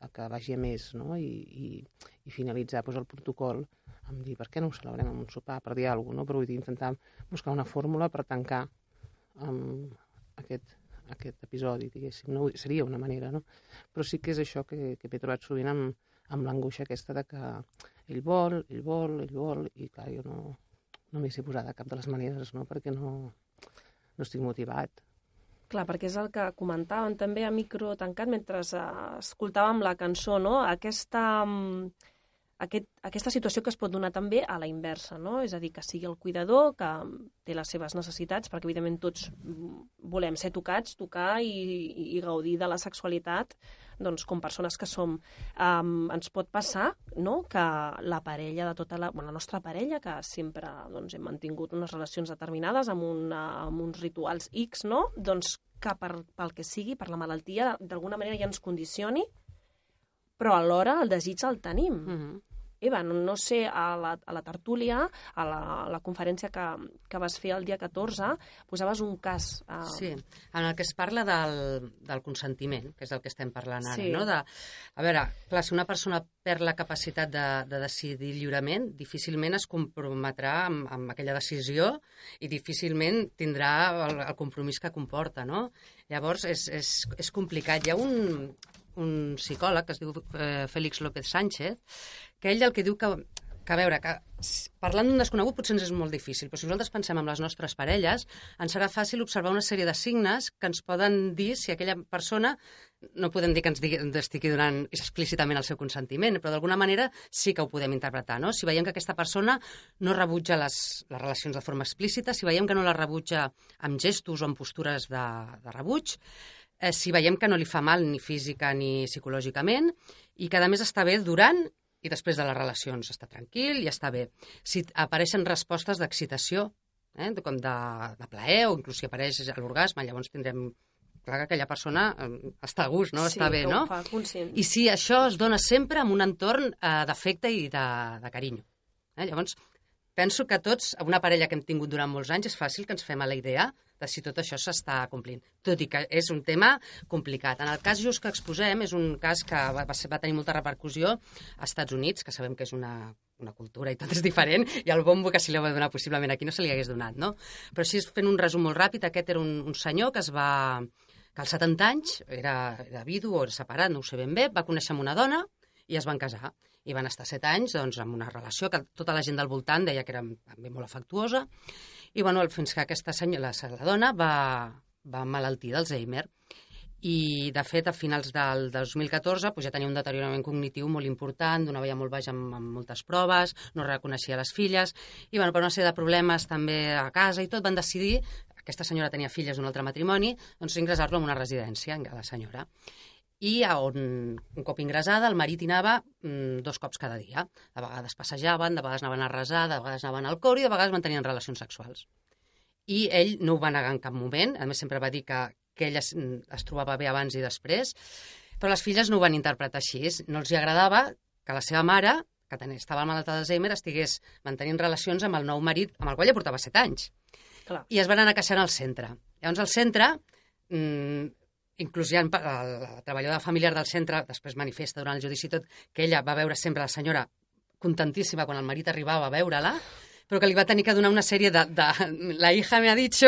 a que vagi a més, no? I, i, i finalitzar pues, el protocol amb dir per què no ho celebrem amb un sopar, per dir alguna cosa, no? però vull dir, intentar buscar una fórmula per tancar um, aquest, aquest episodi, diguéssim. No? Seria una manera, no? Però sí que és això que, que m'he trobat sovint amb, amb l'angoixa aquesta de que ell vol, ell vol, ell vol, i clar, jo no, no m'hi sé posar de cap de les maneres, no? perquè no, no estic motivat. Clar, perquè és el que comentàvem també a micro tancat mentre eh, escoltàvem la cançó, no? Aquesta, mm, aquest, aquesta situació que es pot donar també a la inversa, no? És a dir, que sigui el cuidador que té les seves necessitats, perquè evidentment tots volem ser tocats, tocar i, i gaudir de la sexualitat doncs, com persones que som. Um, ens pot passar no? que la parella de tota la... Bueno, la nostra parella, que sempre doncs, hem mantingut unes relacions determinades amb, una, amb uns rituals X, no? doncs que per, pel que sigui, per la malaltia, d'alguna manera ja ens condicioni, però alhora el desig el tenim. Mm -hmm. Eva, no, no sé, a la, a la tertúlia, a la, a la conferència que, que vas fer el dia 14, posaves un cas... Uh... Sí, en el que es parla del, del consentiment, que és del que estem parlant ara, Sí. no? De, a veure, clar, si una persona perd la capacitat de, de decidir lliurement, difícilment es comprometrà amb, amb aquella decisió i difícilment tindrà el, el compromís que comporta, no? Llavors, és, és, és complicat. Hi ha un, un psicòleg que es diu eh, Félix López Sánchez, que ell el que diu que, que a veure, que parlant d'un desconegut potser ens és molt difícil, però si nosaltres pensem en les nostres parelles, ens serà fàcil observar una sèrie de signes que ens poden dir si aquella persona, no podem dir que ens, digui, estigui donant explícitament el seu consentiment, però d'alguna manera sí que ho podem interpretar, no? Si veiem que aquesta persona no rebutja les, les relacions de forma explícita, si veiem que no les rebutja amb gestos o amb postures de, de rebuig, eh, si veiem que no li fa mal ni física ni psicològicament i que a més està bé durant i després de les relacions està tranquil i està bé. Si apareixen respostes d'excitació, eh, com de, de plaer o inclús si apareix l'orgasme, llavors tindrem clar que aquella persona eh, està a gust, no? sí, està bé, no? Fa conscient. I si això es dona sempre en un entorn eh, d'afecte i de, de carinyo. Eh? Llavors, penso que tots, a una parella que hem tingut durant molts anys, és fàcil que ens fem a la idea de si tot això s'està complint. Tot i que és un tema complicat. En el cas just que exposem, és un cas que va, va, tenir molta repercussió als Estats Units, que sabem que és una, una cultura i tot és diferent, i el bombo que se li va donar possiblement aquí no se li hagués donat, no? Però així, fent un resum molt ràpid, aquest era un, un senyor que es va que als 70 anys era, era vidu o era separat, no ho sé ben bé, va conèixer amb una dona i es van casar. I van estar 7 anys doncs, amb una relació que tota la gent del voltant deia que era també molt afectuosa. I bueno, fins que aquesta senyora, la, dona va, va malaltir d'Alzheimer. I, de fet, a finals del 2014 doncs, ja tenia un deteriorament cognitiu molt important, donava ja molt baix amb, amb moltes proves, no reconeixia les filles, i bueno, per una sèrie de problemes també a casa i tot, van decidir aquesta senyora tenia filles d'un altre matrimoni, doncs ingressar-lo en una residència, a la senyora. I a on, un cop ingressada, el marit hi anava mm, dos cops cada dia. De vegades passejaven, de vegades anaven a resar, de vegades anaven al cor i de vegades mantenien relacions sexuals. I ell no ho va negar en cap moment, a més sempre va dir que, que ella es, es trobava bé abans i després, però les filles no ho van interpretar així. No els hi agradava que la seva mare, que tenia, estava malalta d'Alzheimer, estigués mantenint relacions amb el nou marit, amb el qual ja portava set anys. Clar. I es van anar queixant al centre. Llavors, al centre, mmm, inclús ja la, la treballadora familiar del centre després manifesta durant el judici tot que ella va veure sempre la senyora contentíssima quan el marit arribava a veure-la, però que li va tenir que donar una sèrie de... de la hija me ha dicho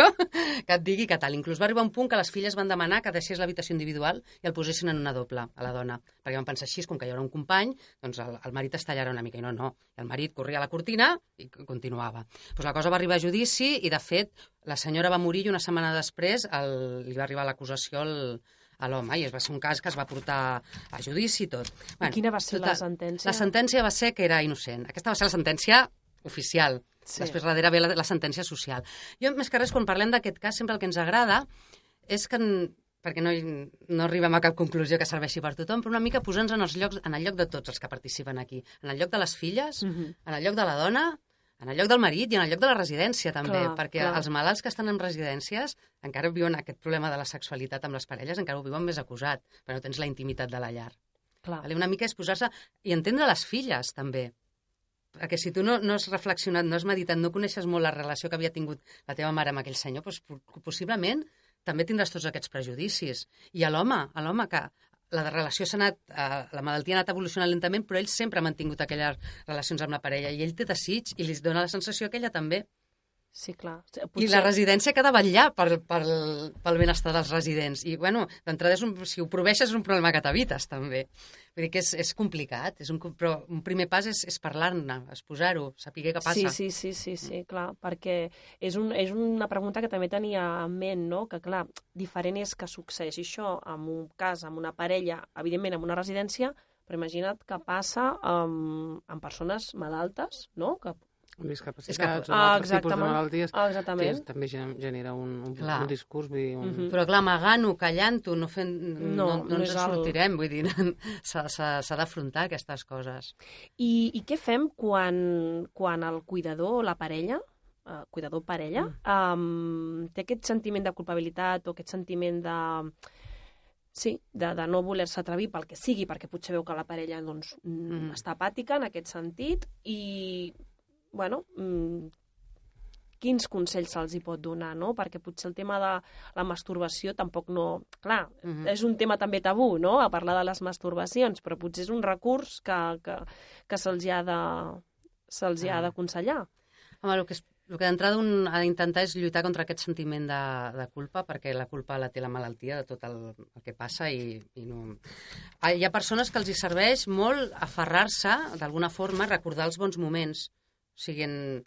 que et digui que tal. Inclús va arribar un punt que les filles van demanar que deixés l'habitació individual i el posessin en una doble, a la dona. Perquè van pensar així, com que hi haurà un company, doncs el, el marit es tallarà una mica. I no, no. El marit corria a la cortina i continuava. Pues la cosa va arribar a judici i, de fet, la senyora va morir i una setmana després el, li va arribar l'acusació al, a l'home i es va ser un cas que es va portar a judici i tot. Bueno, I quina va ser tota, la sentència? La sentència va ser que era innocent. Aquesta va ser la sentència oficial. Sí. Després darrere ve la, la sentència social. Jo, més que res, quan parlem d'aquest cas, sempre el que ens agrada és que, perquè no, no arribem a cap conclusió que serveixi per tothom, però una mica posar-nos en, els llocs, en el lloc de tots els que participen aquí. En el lloc de les filles, uh Mhm. -huh. en el lloc de la dona, en el lloc del marit i en el lloc de la residència, també, Clar, perquè clar. els malalts que estan en residències encara viuen aquest problema de la sexualitat amb les parelles, encara ho viuen més acusat, perquè no tens la intimitat de la llar. Clar. Vale? Una mica és posar-se... I entendre les filles, també. Perquè si tu no, no has reflexionat, no has meditat, no coneixes molt la relació que havia tingut la teva mare amb aquell senyor, doncs, po- possiblement també tindràs tots aquests prejudicis. I a l'home, a l'home que la relació s'ha anat, eh, la malaltia ha anat evolucionant lentament, però ell sempre ha mantingut aquelles relacions amb la parella i ell té desig i li dona la sensació que ella també. Sí, clar. I la residència que ha de vetllar per, per, pel benestar dels residents. I, bueno, d'entrada, és un, si ho proveixes, és un problema que t'evites, també. Vull dir que és, és complicat, és un, però un primer pas és, és parlar-ne, exposar-ho, saber què passa. Sí, sí, sí, sí, sí, clar, perquè és, un, és una pregunta que també tenia en ment, no? que clar, diferent és que succeeixi això en un cas, amb una parella, evidentment en una residència, però imagina't que passa amb, amb persones malaltes, no? Que, amb discapacitats, És que- Ah, altres tipus de malalties, ah, que exactament. és, també gen- genera un, un, Clar. un discurs, vull dir, un... Mhm. Però clar, amagant-ho, callant-ho, no, fent, no, No, no, no ens en sortirem, vull dir, s'ha d'afrontar aquestes coses. I, I què fem quan, quan el cuidador o la parella, eh, cuidador parella, mm. um, té aquest sentiment de culpabilitat o aquest sentiment de sí, de, de no voler-se atrevir pel que sigui, perquè potser veu que la parella doncs, mm. Mm. està apàtica en aquest sentit i, bueno, mm, quins consells se'ls hi pot donar, no? Perquè potser el tema de la masturbació tampoc no... Clar, Mhm. és un tema també tabú, no?, a parlar de les masturbacions, però potser és un recurs que, que, que se'ls hi ha de se'ls hi ha Ah. d'aconsellar. Home, el que, el que d'entrada un ha d'intentar és lluitar contra aquest sentiment de, de culpa, perquè la culpa la té la malaltia de tot el, el que passa i, i no... Ah, Hi ha persones que els hi serveix molt aferrar-se, d'alguna forma, recordar els bons moments, o sigui, en,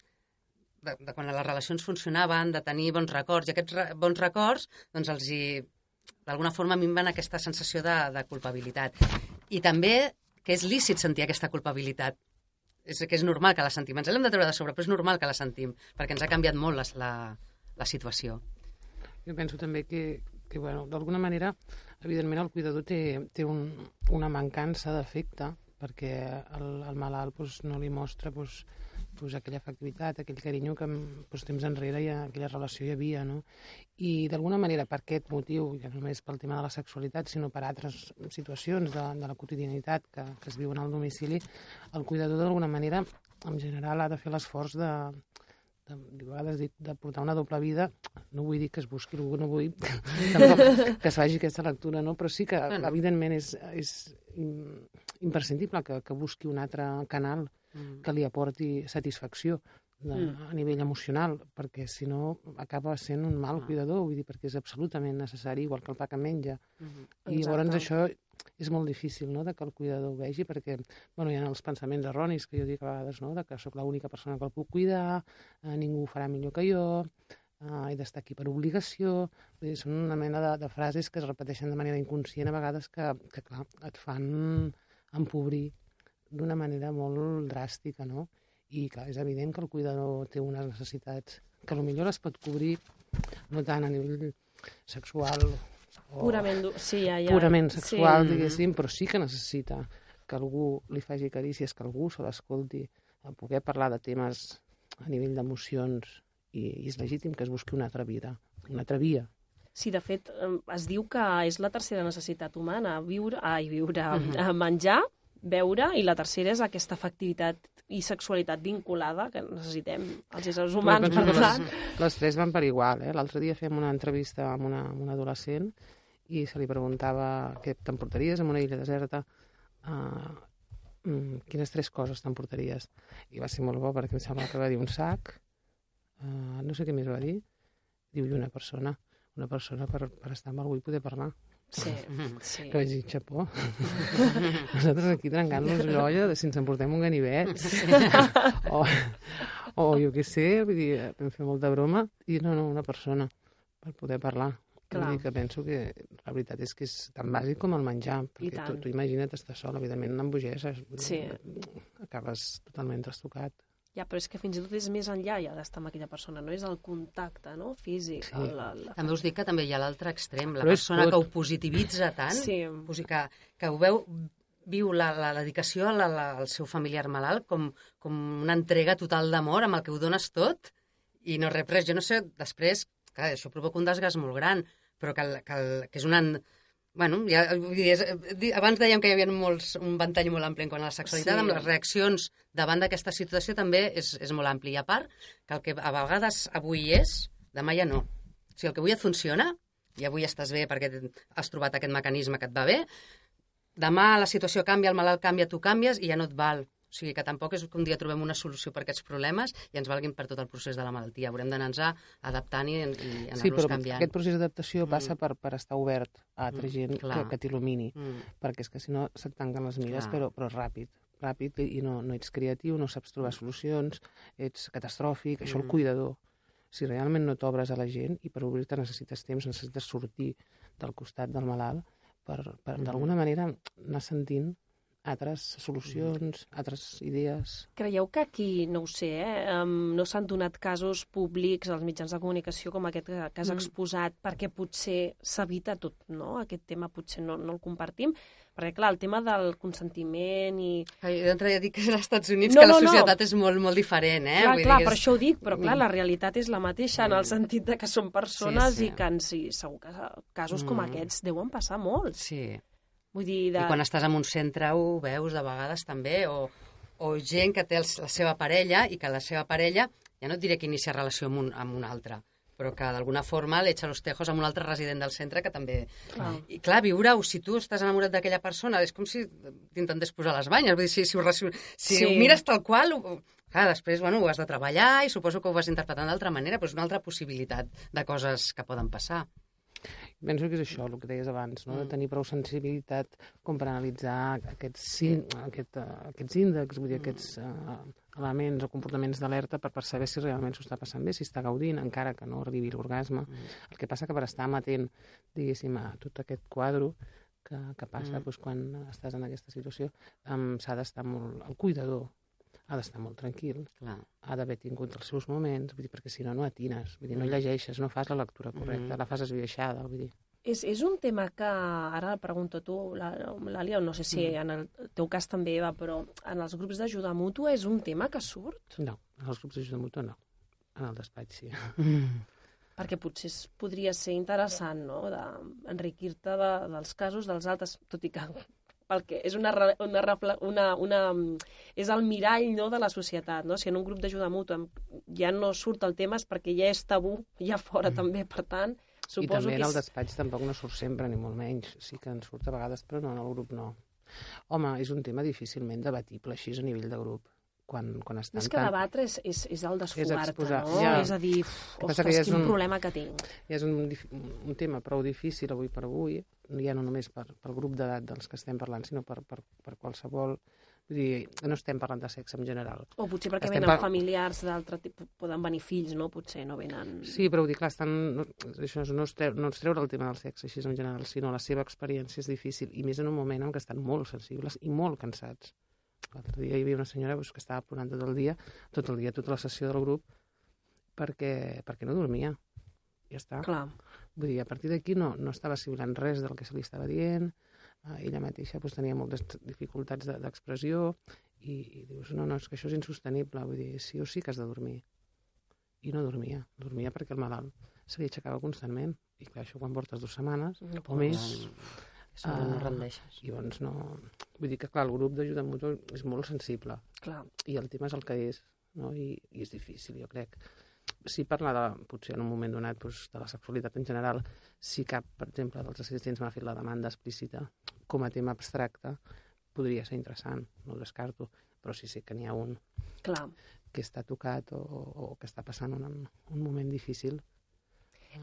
de, de quan les relacions funcionaven, de tenir bons records, i aquests re, bons records, doncs els hi, d'alguna forma, minven aquesta sensació de, de culpabilitat. I també que és lícit sentir aquesta culpabilitat, és que és normal que la sentim. Ens l'hem de treure de sobre, però és normal que la sentim, perquè ens ha canviat molt les, la, la situació. Jo penso també que, que bueno, d'alguna manera, evidentment, el cuidador té, té un, una mancança d'afecte, perquè el, el malalt pues, no li mostra pues, pues, aquella afectivitat, aquell carinyo que pues, temps enrere ja, aquella relació hi havia, no? I d'alguna manera, per aquest motiu, ja no només pel tema de la sexualitat, sinó per altres situacions de, de la quotidianitat que, que es viuen al domicili, el cuidador d'alguna manera, en general, ha de fer l'esforç de, de, de vegades dic, de portar una doble vida, no vull dir que es busqui algú, no vull tampoc que es faci aquesta lectura, no? però sí que, Bueno. evidentment, és, és im- imprescindible que, que busqui un altre canal Mm. que li aporti satisfacció de, Mm. a nivell emocional, perquè si no acaba sent un mal Ah. cuidador, vull dir, perquè és absolutament necessari, igual que el pa que menja. Mhm. I llavors Exacte. això és molt difícil, no?, de que el cuidador ho vegi, perquè, bueno, hi ha els pensaments erronis que jo dic a vegades, no?, de que sóc l'única persona que el puc cuidar, eh, ningú ho farà millor que jo, eh, he d'estar aquí per obligació... Vull dir, són una mena de, de frases que es repeteixen de manera inconscient a vegades que, que clar, et fan empobrir d'una manera molt dràstica, no? I, clar, és evident que el cuidador té unes necessitats que potser les pot cobrir no tant a nivell sexual o Purament, sí, ja, ja. purament sexual, sí. diguéssim, però sí que necessita que algú li faci carícies, que algú se l'escolti, poder parlar de temes a nivell d'emocions, i, i és legítim que es busqui una altra vida, una altra via. Sí, de fet, es diu que és la tercera necessitat humana, viure, ai, viure, uh menjar, beure, i la tercera és aquesta afectivitat i sexualitat vinculada que necessitem els éssers humans, per tant. les, les tres van per igual. Eh? L'altre dia fem una entrevista amb una, amb una adolescent i se li preguntava què t'emportaries en una illa deserta, uh, quines tres coses t'emportaries? I va ser molt bo perquè em sembla que va dir un sac, uh, no sé què més va dir, diu, i una persona, una persona per, per estar amb algú i poder parlar. Sí, sí. Que vaig dir, xapó. Nosaltres aquí trencant-nos l'olla de si ens emportem un ganivet. o, o jo què sé, vull dir, vam fer molta broma. I no, no, una persona per poder parlar. Clar. Vull dir que penso que la veritat és que és tan bàsic com el menjar. Perquè tu, tu imagina't estar sol, evidentment vull dir, Sí. Acabes totalment trastocat. Ja, però és que fins i tot és més enllà ja d'estar amb aquella persona, no és el contacte no? físic. Sí. El, el, També us dic que també hi ha l'altre extrem, la Però persona tot. que ho positivitza tant, Sí. o sigui, que, que ho veu, viu la, la dedicació a la, la, al seu familiar malalt com, com una entrega total d'amor amb el que ho dones tot i no rep res. Jo no sé, després, clar, això provoca un desgast molt gran, però que, el, que, el, que és una... Bueno, ja, dir, és, di- abans dèiem que hi havia molts, un ventall molt ampli en quant a la sexualitat, sí. amb les reaccions davant d'aquesta situació també és, és molt ampli. I a part, que el que a vegades avui és, demà ja no. O sigui, el que avui et funciona, i avui estàs bé perquè has trobat aquest mecanisme que et va bé, demà la situació canvia, el malalt canvia, tu canvies i ja no et val. O sigui que tampoc és que un dia trobem una solució per aquests problemes i ens valguin per tot el procés de la malaltia. Haurem d'anar-nos adaptant i, i anar-los Sí, però canviant. aquest procés d'adaptació passa per, per estar obert a altra Mm, gent que, clar. que t'il·lumini. Mm. perquè és que si no se't tanquen les mires, Clar. però, però ràpid, ràpid, i no, no ets creatiu, no saps trobar solucions, ets catastròfic, això el Mm. cuidador. Si realment no t'obres a la gent, i per obrir-te necessites temps, necessites sortir del costat del malalt, per, per Mhm. d'alguna manera anar sentint altres solucions, altres idees. Creieu que aquí, no ho sé, eh, um, no s'han donat casos públics als mitjans de comunicació com aquest que, que has Mm. exposat perquè potser s'evita tot, no? Aquest tema potser no, no el compartim, perquè clar, el tema del consentiment i... Ai, D'entrada ja dic que als Estats Units No, que la no, no. societat és molt, molt diferent, eh? clar, Vull clar, dir, per és- això ho dic, però clar, la realitat és la mateixa en el sentit de que són persones Sí, sí. i que en si, segur que casos com Mm. aquests deuen passar molts. Sí. Vull dir, de... I quan estàs en un centre ho veus de vegades també, o, o gent que té la seva parella i que la seva parella, ja no et diré que inicia relació amb un, amb un altre, però que d'alguna forma l'echa los tejos amb un altre resident del centre que també... Clar. I clar, viure-ho, si tu estàs enamorat d'aquella persona, és com si t'intentés posar les banyes, vull dir, si, si, ho, si Sí. ho mires tal qual, ho, clar, després, bueno, ho has de treballar i suposo que ho vas interpretant d'altra manera, però és una altra possibilitat de coses que poden passar. Penso que és això, el que deies abans, no? de Mm. tenir prou sensibilitat com per analitzar aquests, aquest, uh, aquests índexs, vull dir, aquests uh, elements o comportaments d'alerta per, per saber si realment s'ho està passant bé, si està gaudint, encara que no arribi l'orgasme. El que passa que per estar amatent, diguéssim, a tot aquest quadre que, que passa Mm. doncs, quan estàs en aquesta situació, um, s'ha d'estar molt... El cuidador ha d'estar molt tranquil, Clar. ha d'haver tingut els seus moments, vull dir, perquè si no, no atines, vull dir, no llegeixes, no fas la lectura correcta, Mm. la fas esbiaixada, vull dir. És, és un tema que, ara el pregunto a tu, la- l'Àlia, no sé si Mm. en el teu cas també, Eva, però en els grups d'ajuda mútua és un tema que surt? No, en els grups d'ajuda mútua no. En el despatx sí. Perquè potser es- podria ser interessant, no?, d'enriquir-te de, dels casos dels altres, tot i que pel que és una, una, una, una, és el mirall no, de la societat, no? Si en un grup d'ajuda mútua ja no surt el tema és perquè ja és tabú, ja fora també, per tant, I suposo també que en el despatx tampoc no surt sempre, ni molt menys. Sí que en surt a vegades, però no, en el grup no. Home, és un tema difícilment debatible així a nivell de grup. Quan, quan estan Més que tan... debatre és, és, és el desfogar-te, no? ja. És a dir, que passa que ostres, ja és quin un- problema que tinc. Ja és un, un tema prou difícil avui per avui, ja no només per, pel grup d'edat dels que estem parlant, sinó per, per, per qualsevol... Vull dir, no estem parlant de sexe en general. O potser perquè Estem venen par- familiars d'altre tipus, poden venir fills, no? Potser no venen... Sí, però vull dir, clar, estan, no, això és, no, és treure, no és treure el tema del sexe així en general, sinó la seva experiència és difícil, i més en un moment en què estan molt sensibles i molt cansats. L'altre dia hi havia una senyora doncs, que estava plorant tot el dia, tot el dia, tota la sessió del grup, perquè, perquè no dormia. ja està. Clar. Vull dir, a partir d'aquí no, no estava assimilant res del que se li estava dient, eh, ella mateixa doncs, tenia moltes dificultats de- d'expressió i, i dius, no, no, és que això és insostenible, vull dir, sí o sí que has de dormir. I no dormia, dormia perquè el malalt se li aixecava constantment. I clar, això quan portes dues setmanes No o més, Això no Ah. rendeixes. i llavors no... Vull dir que, clar, el grup d'ajuda mútua és molt sensible Clar. i el tema és el que és, no? I, i és difícil, jo crec. Si parlar de, potser en un moment donat doncs, de la sexualitat en general, si cap, per exemple, dels assistents m'ha fet la demanda explícita com a tema abstracte, podria ser interessant, no ho descarto, però sí sé que n'hi ha un Clar. que està tocat o, o que està passant un, un moment difícil.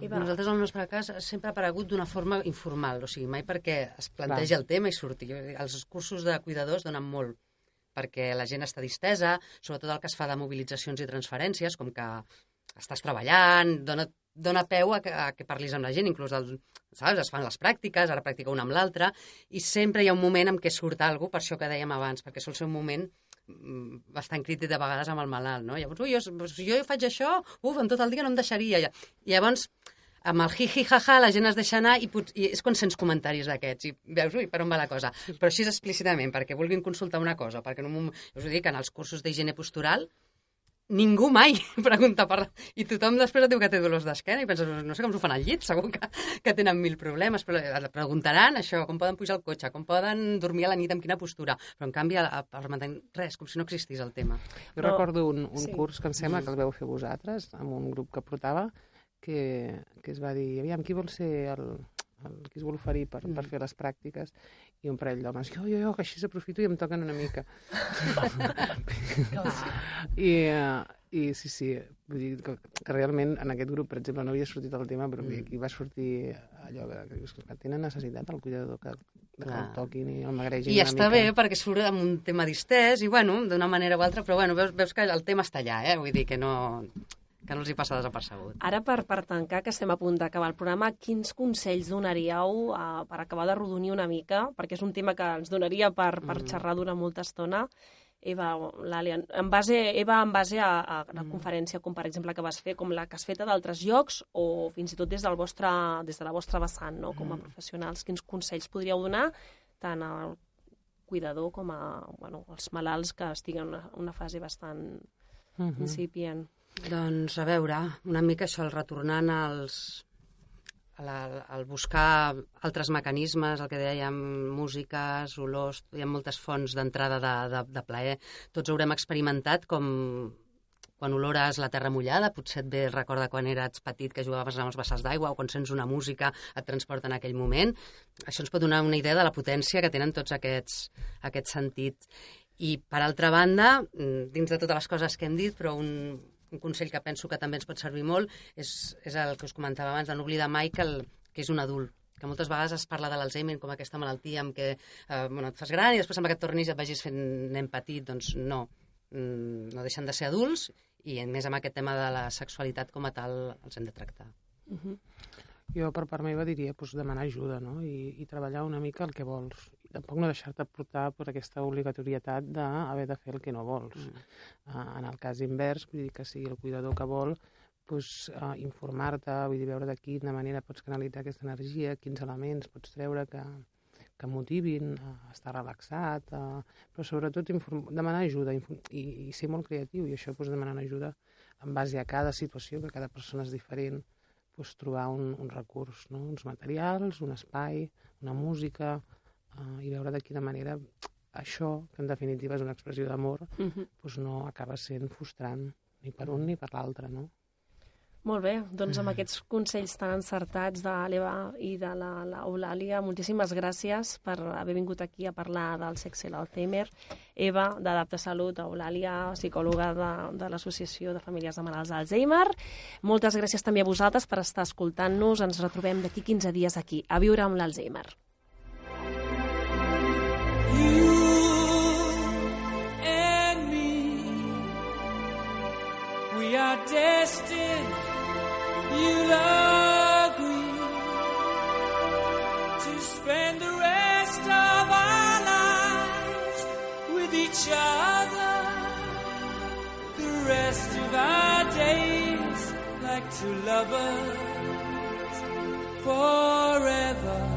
Eva, Nosaltres, el nostre cas, sempre ha aparegut d'una forma informal, o sigui, mai perquè es planteja el tema i surti. Els cursos de cuidadors donen molt perquè la gent està distesa, sobretot el que es fa de mobilitzacions i transferències, com que estàs treballant, dona, dona peu a que, a que parlis amb la gent, inclús del, saps? es fan les pràctiques, ara practica una amb l'altra, i sempre hi ha un moment en què surt alguna per això que dèiem abans, perquè sol ser un moment bastant crític de vegades amb el malalt, no? Llavors, ui, jo, si jo faig això, uf, en tot el dia no em deixaria. I llavors, amb el hi-hi, ha-ha, la gent es deixa anar i, pot, i és quan sents comentaris d'aquests i veus, ui, per on va la cosa. Però així explícitament, perquè vulguin consultar una cosa, perquè en un moment, us ho dic, en els cursos d'higiene postural, ningú mai pregunta per... I tothom després et diu que té dolors d'esquena i penses, no sé com s'ho fan al llit, segur que, que tenen mil problemes, però et preguntaran això, com poden pujar al cotxe, com poden dormir a la nit, amb quina postura, però en canvi per mantenir res, com si no existís el tema. Jo Però- recordo un, un sí. curs que em sembla que el veu fer vosaltres, amb un grup que portava, que, que es va dir, aviam, qui vol ser el, el qui es vol oferir per, per fer les pràctiques? I un parell d'homes, jo, jo, jo, que així s'aprofito i em toquen una mica. I, uh, I sí, sí, vull dir que, que realment en aquest grup, per exemple, no havia sortit el tema, però mm. aquí va sortir allò que, que, dius que tenen necessitat el cuidador que, que Clar. el toquin i el magregin I està mica. bé perquè surt amb un tema distès i, bueno, d'una manera o altra, però, bueno, veus, veus que el tema està allà, eh? Vull dir que no, que no els hi passa desapercebut. Ara, per, per tancar, que estem a punt d'acabar el programa, quins consells donaríeu uh, per acabar de rodonir una mica? Perquè és un tema que ens donaria per, per Mm. xerrar durant molta estona. Eva, Làlia, en base, Eva, en base a, a una Mm. conferència com, per exemple, que vas fer, com la que has fet a d'altres llocs, o fins i tot des, del vostre, des de la vostra vessant, no? com a Mm. professionals, quins consells podríeu donar tant al cuidador com a bueno, als malalts que estiguen en una, una fase bastant Mhm. incipient? Doncs, a veure, una mica això, el retornant als, la, al buscar altres mecanismes, el que dèiem, músiques, olors, hi ha moltes fonts d'entrada de, de, de plaer. Tots haurem experimentat com quan olores la terra mullada, potser et ve el record de quan eres petit que jugaves amb els vessals d'aigua o quan sents una música et transporta en aquell moment. Això ens pot donar una idea de la potència que tenen tots aquests, aquests sentits. I, per altra banda, dins de totes les coses que hem dit, però un, un consell que penso que també ens pot servir molt és, és el que us comentava abans, de no oblidar mai que, el, que és un adult que moltes vegades es parla de l'Alzheimer com aquesta malaltia amb què eh, bueno, et fas gran i després sembla que et tornis et vagis fent nen petit, doncs no. Mm, no deixen de ser adults i més amb aquest tema de la sexualitat com a tal els hem de tractar. Uh -huh. Jo, per part meva, diria pues, demanar ajuda no? I, i treballar una mica el que vols. Tampoc no deixar-te portar per aquesta obligatorietat d'haver de fer el que no vols. Mm. Uh, en el cas invers, vull dir que sigui el cuidador que vol, pues, uh, informar-te, vull dir, veure de quina manera pots canalitzar aquesta energia, quins elements pots treure que, que motivin a estar relaxat, uh, però sobretot inform- demanar ajuda i, i ser molt creatiu, i això pues, demanant ajuda en base a cada situació, que cada persona és diferent, pues, trobar un, un recurs, no? uns materials, un espai, una música, uh, i veure de quina manera això, que en definitiva és una expressió d'amor, Uh -huh. pues, no acaba sent frustrant ni per un ni per l'altre, no? Molt bé, doncs amb aquests consells tan encertats de l'Eva i de la- l'Eulàlia, moltíssimes gràcies per haver vingut aquí a parlar del sexe i l'Alzheimer. Eva, d'Adapta Salut, Eulàlia, psicòloga de, de l'Associació de Famílies de Malalts d'Alzheimer. Moltes gràcies també a vosaltres per estar escoltant-nos. Ens retrobem d'aquí 15 dies aquí, a Viure amb l'Alzheimer. We are destined, you'll agree, to spend the rest of our lives with each other. The rest of our days like two lovers forever.